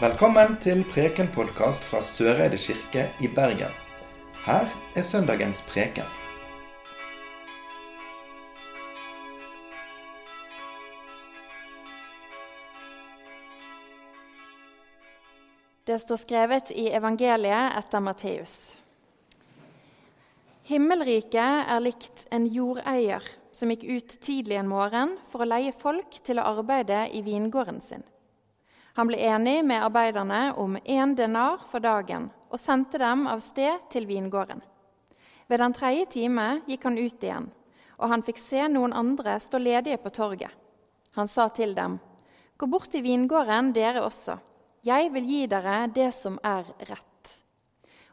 Velkommen til Preken-podkast fra Søreide kirke i Bergen. Her er søndagens preken. Det står skrevet i evangeliet etter Matteus. Himmelriket er likt en jordeier som gikk ut tidlig en morgen for å leie folk til å arbeide i vingården sin. Han ble enig med arbeiderne om én denar for dagen og sendte dem av sted til vingården. Ved den tredje time gikk han ut igjen, og han fikk se noen andre stå ledige på torget. Han sa til dem, Gå bort til vingården, dere også. Jeg vil gi dere det som er rett.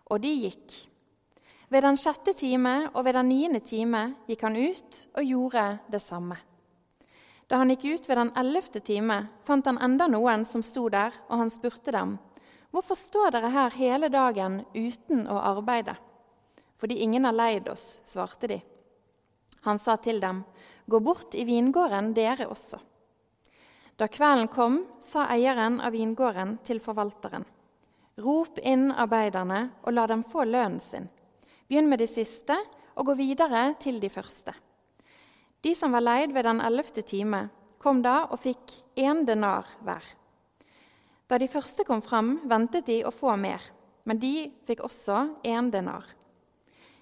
Og de gikk. Ved den sjette time og ved den niende time gikk han ut og gjorde det samme. Da han gikk ut ved den ellevte time, fant han enda noen som sto der, og han spurte dem, Hvorfor står dere her hele dagen uten å arbeide? Fordi ingen har leid oss, svarte de. Han sa til dem, Gå bort i vingården, dere også. Da kvelden kom, sa eieren av vingården til forvalteren.: Rop inn arbeiderne og la dem få lønnen sin. Begynn med de siste og gå videre til de første. De som var leid ved den ellevte time, kom da og fikk én denar hver. Da de første kom fram, ventet de å få mer, men de fikk også én denar.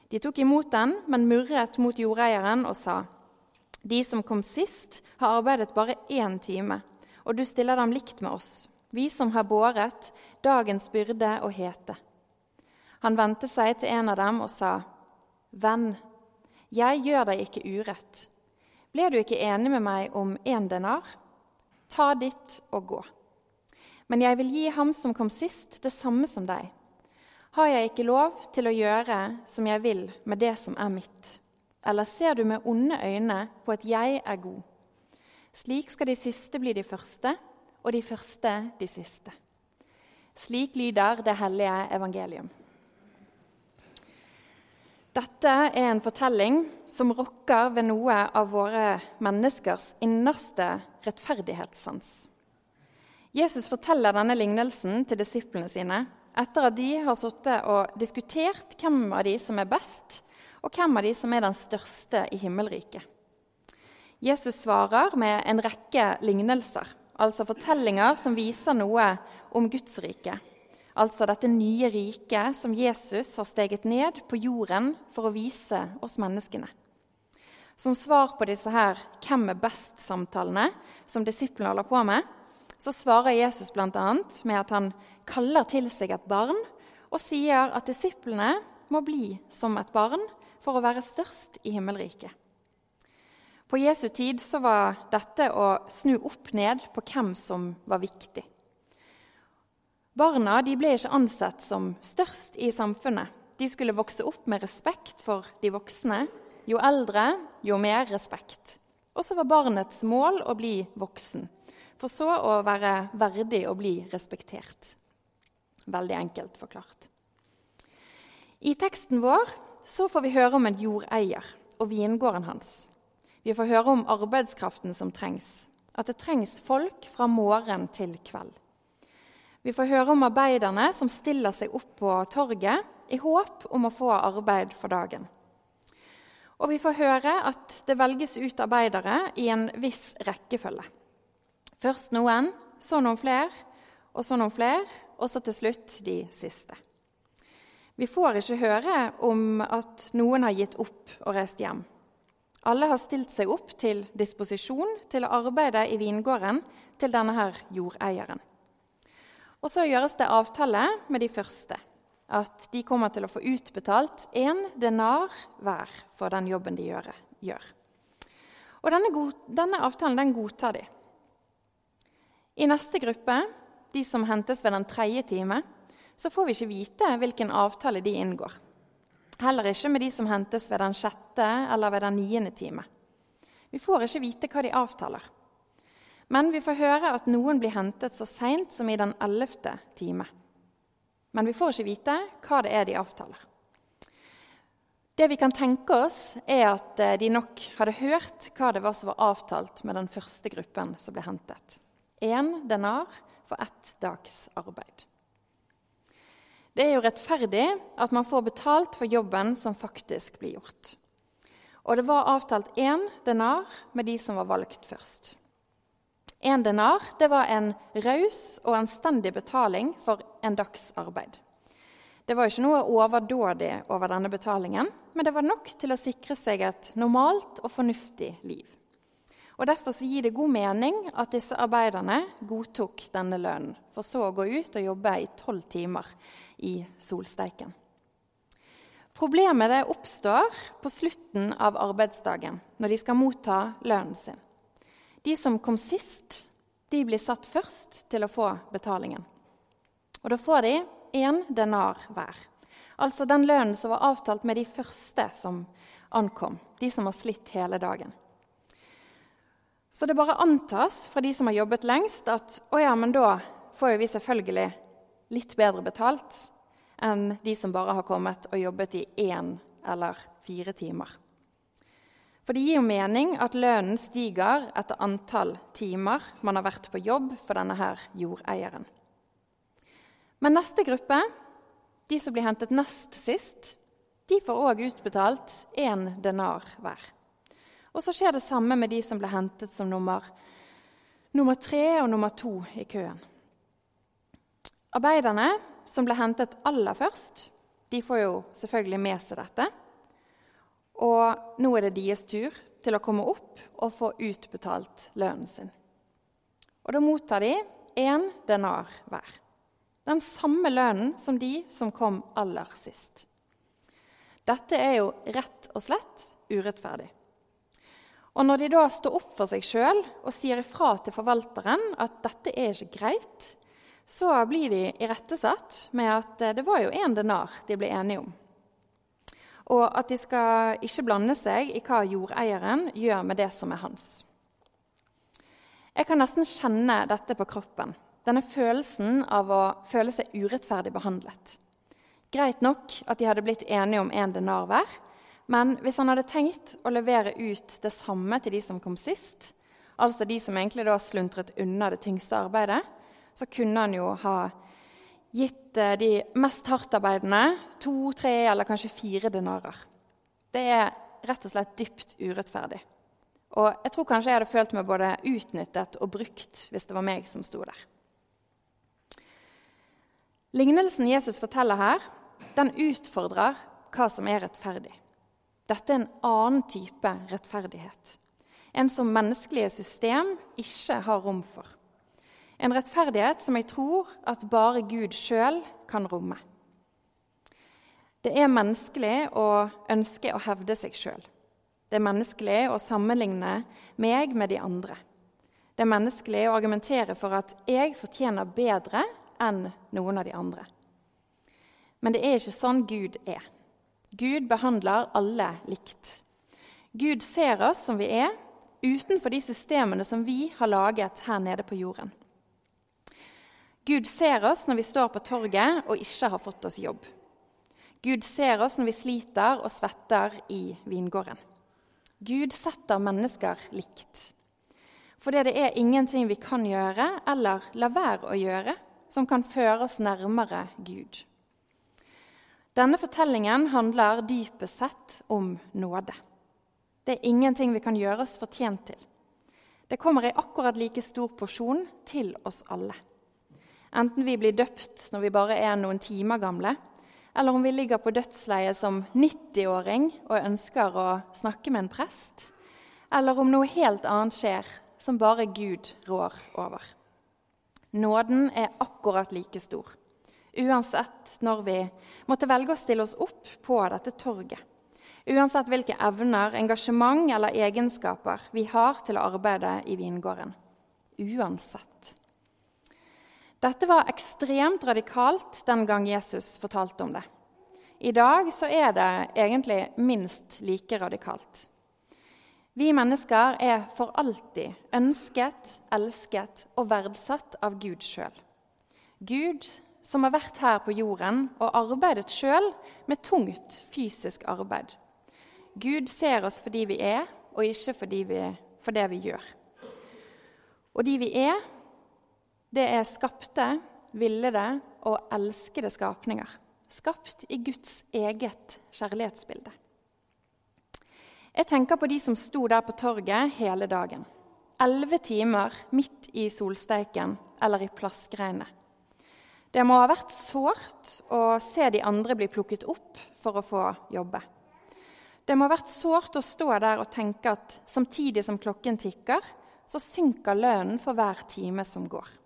De tok imot den, men murret mot jordeieren og sa:" De som kom sist, har arbeidet bare én time, og du stiller dem likt med oss, vi som har båret dagens byrde og hete. Han vendte seg til en av dem og sa, Venn, jeg gjør deg ikke urett. Ble du ikke enig med meg om én denar? Ta ditt og gå. Men jeg vil gi ham som kom sist, det samme som deg. Har jeg ikke lov til å gjøre som jeg vil med det som er mitt? Eller ser du med onde øyne på at jeg er god? Slik skal de siste bli de første, og de første de siste. Slik lyder det hellige evangelium. Dette er en fortelling som rokker ved noe av våre menneskers innerste rettferdighetssans. Jesus forteller denne lignelsen til disiplene sine etter at de har sittet og diskutert hvem av de som er best, og hvem av de som er den største i himmelriket. Jesus svarer med en rekke lignelser, altså fortellinger som viser noe om Guds rike. Altså dette nye riket som Jesus har steget ned på jorden for å vise oss menneskene. Som svar på disse her 'Hvem er best?'-samtalene som disiplene holder på med, så svarer Jesus bl.a. med at han kaller til seg et barn og sier at disiplene må bli som et barn for å være størst i himmelriket. På Jesu tid så var dette å snu opp ned på hvem som var viktig. Barna ble ikke ansett som størst i samfunnet. De skulle vokse opp med respekt for de voksne. Jo eldre, jo mer respekt. Og så var barnets mål å bli voksen, for så å være verdig å bli respektert. Veldig enkelt forklart. I teksten vår så får vi høre om en jordeier og vingården hans. Vi får høre om arbeidskraften som trengs, at det trengs folk fra morgen til kveld. Vi får høre om arbeiderne som stiller seg opp på torget i håp om å få arbeid for dagen. Og vi får høre at det velges ut arbeidere i en viss rekkefølge. Først noen, så noen flere, og så noen flere, og så til slutt de siste. Vi får ikke høre om at noen har gitt opp og reist hjem. Alle har stilt seg opp til disposisjon til å arbeide i vingården til denne her jordeieren. Og så gjøres det avtale med de første, at de kommer til å få utbetalt én denar hver for den jobben de gjør. Og denne, denne avtalen den godtar de. I neste gruppe, de som hentes ved den tredje time, så får vi ikke vite hvilken avtale de inngår. Heller ikke med de som hentes ved den sjette eller ved den niende time. Vi får ikke vite hva de avtaler. Men vi får høre at noen blir hentet så seint som i den ellevte time. Men vi får ikke vite hva det er de avtaler. Det vi kan tenke oss, er at eh, de nok hadde hørt hva det var som var avtalt med den første gruppen som ble hentet. Én denar for ett dags arbeid. Det er jo rettferdig at man får betalt for jobben som faktisk blir gjort. Og det var avtalt én denar med de som var valgt først. Én denar det var en raus og anstendig betaling for en dags arbeid. Det var ikke noe overdådig over denne betalingen, men det var nok til å sikre seg et normalt og fornuftig liv. Og Derfor gir det god mening at disse arbeiderne godtok denne lønnen, for så å gå ut og jobbe i tolv timer i solsteiken. Problemet det oppstår på slutten av arbeidsdagen, når de skal motta lønnen sin. De som kom sist, de blir satt først til å få betalingen. Og Da får de én denar hver. Altså den lønnen som var avtalt med de første som ankom, de som har slitt hele dagen. Så det bare antas fra de som har jobbet lengst, at å ja, men da får jo vi selvfølgelig litt bedre betalt enn de som bare har kommet og jobbet i én eller fire timer. For det gir jo mening at lønnen stiger etter antall timer man har vært på jobb for denne her jordeieren. Men neste gruppe, de som blir hentet nest sist, de får òg utbetalt én denar hver. Og så skjer det samme med de som ble hentet som nummer, nummer tre og nummer to i køen. Arbeiderne som ble hentet aller først, de får jo selvfølgelig med seg dette. Og nå er det deres tur til å komme opp og få utbetalt lønnen sin. Og da mottar de én denar hver. Den samme lønnen som de som kom aller sist. Dette er jo rett og slett urettferdig. Og når de da står opp for seg sjøl og sier ifra til forvalteren at dette er ikke greit, så blir de irettesatt med at det var jo én denar de ble enige om. Og at de skal ikke blande seg i hva jordeieren gjør med det som er hans. Jeg kan nesten kjenne dette på kroppen denne følelsen av å føle seg urettferdig behandlet. Greit nok at de hadde blitt enige om én en denar hver, men hvis han hadde tenkt å levere ut det samme til de som kom sist, altså de som egentlig da sluntret unna det tyngste arbeidet, så kunne han jo ha gitt eh, de mest hardtarbeidende to, tre eller kanskje fire denarer. Det er rett og slett dypt urettferdig. Og jeg tror kanskje jeg hadde følt meg både utnyttet og brukt hvis det var meg som sto der. Lignelsen Jesus forteller her, den utfordrer hva som er rettferdig. Dette er en annen type rettferdighet. En som menneskelige system ikke har rom for. En rettferdighet som jeg tror at bare Gud sjøl kan romme. Det er menneskelig å ønske å hevde seg sjøl. Det er menneskelig å sammenligne meg med de andre. Det er menneskelig å argumentere for at jeg fortjener bedre enn noen av de andre. Men det er ikke sånn Gud er. Gud behandler alle likt. Gud ser oss som vi er, utenfor de systemene som vi har laget her nede på jorden. Gud ser oss når vi står på torget og ikke har fått oss jobb. Gud ser oss når vi sliter og svetter i vingården. Gud setter mennesker likt. Fordi det er ingenting vi kan gjøre eller la være å gjøre som kan føre oss nærmere Gud. Denne fortellingen handler dypest sett om nåde. Det er ingenting vi kan gjøre oss fortjent til. Det kommer i akkurat like stor porsjon til oss alle. Enten vi blir døpt når vi bare er noen timer gamle, eller om vi ligger på dødsleiet som 90-åring og ønsker å snakke med en prest, eller om noe helt annet skjer som bare Gud rår over. Nåden er akkurat like stor, uansett når vi måtte velge å stille oss opp på dette torget. Uansett hvilke evner, engasjement eller egenskaper vi har til å arbeide i vingården. Uansett. Dette var ekstremt radikalt den gang Jesus fortalte om det. I dag så er det egentlig minst like radikalt. Vi mennesker er for alltid ønsket, elsket og verdsatt av Gud sjøl. Gud som har vært her på jorden og arbeidet sjøl med tungt fysisk arbeid. Gud ser oss for de vi er, og ikke fordi vi, for det vi gjør. Og de vi er, det er skapte, villede og elskede skapninger. Skapt i Guds eget kjærlighetsbilde. Jeg tenker på de som sto der på torget hele dagen. Elleve timer midt i solsteiken eller i plaskregnet. Det må ha vært sårt å se de andre bli plukket opp for å få jobbe. Det må ha vært sårt å stå der og tenke at samtidig som klokken tikker, så synker lønnen for hver time som går.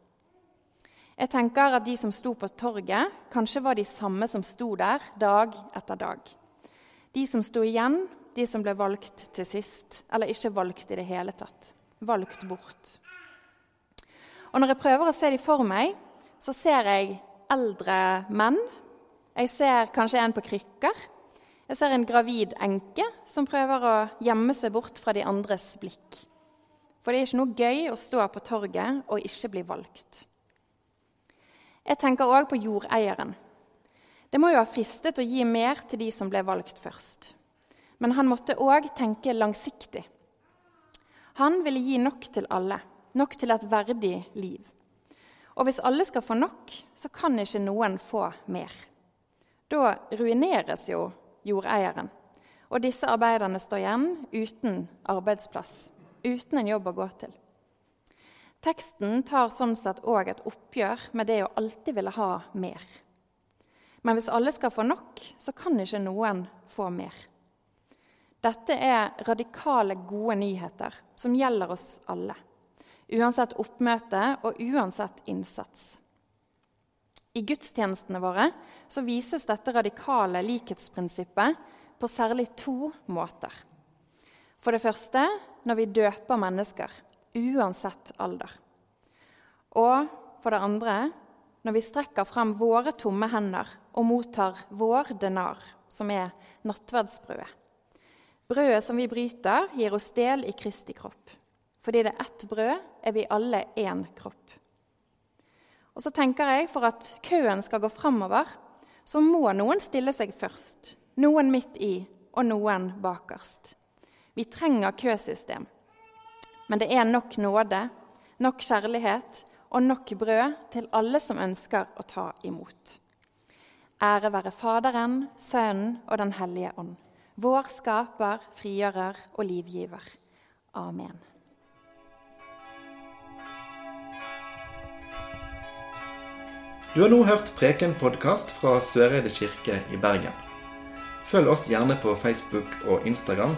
Jeg tenker at de som sto på torget, kanskje var de samme som sto der dag etter dag. De som sto igjen, de som ble valgt til sist, eller ikke valgt i det hele tatt. Valgt bort. Og når jeg prøver å se de for meg, så ser jeg eldre menn. Jeg ser kanskje en på krykker. Jeg ser en gravid enke som prøver å gjemme seg bort fra de andres blikk. For det er ikke noe gøy å stå på torget og ikke bli valgt. Jeg tenker òg på jordeieren. Det må jo ha fristet å gi mer til de som ble valgt først. Men han måtte òg tenke langsiktig. Han ville gi nok til alle, nok til et verdig liv. Og hvis alle skal få nok, så kan ikke noen få mer. Da ruineres jo jordeieren, og disse arbeiderne står igjen uten arbeidsplass, uten en jobb å gå til. Teksten tar sånn sett òg et oppgjør med det å alltid ville ha mer. Men hvis alle skal få nok, så kan ikke noen få mer. Dette er radikale, gode nyheter som gjelder oss alle. Uansett oppmøte og uansett innsats. I gudstjenestene våre så vises dette radikale likhetsprinsippet på særlig to måter. For det første når vi døper mennesker uansett alder. Og for det andre når vi strekker frem våre tomme hender og mottar vår denar, som er nattverdsbrødet. Brødet som vi bryter, gir oss del i Kristi kropp. Fordi det er ett brød, er vi alle én kropp. Og så tenker jeg For at køen skal gå framover, så må noen stille seg først. Noen midt i, og noen bakerst. Vi trenger køsystem. Men det er nok nåde, nok kjærlighet og nok brød til alle som ønsker å ta imot. Ære være Faderen, Sønnen og Den hellige ånd, vår skaper, frigjører og livgiver. Amen. Du har nå hørt Preken-podkast fra Søreide kirke i Bergen. Følg oss gjerne på Facebook og Instagram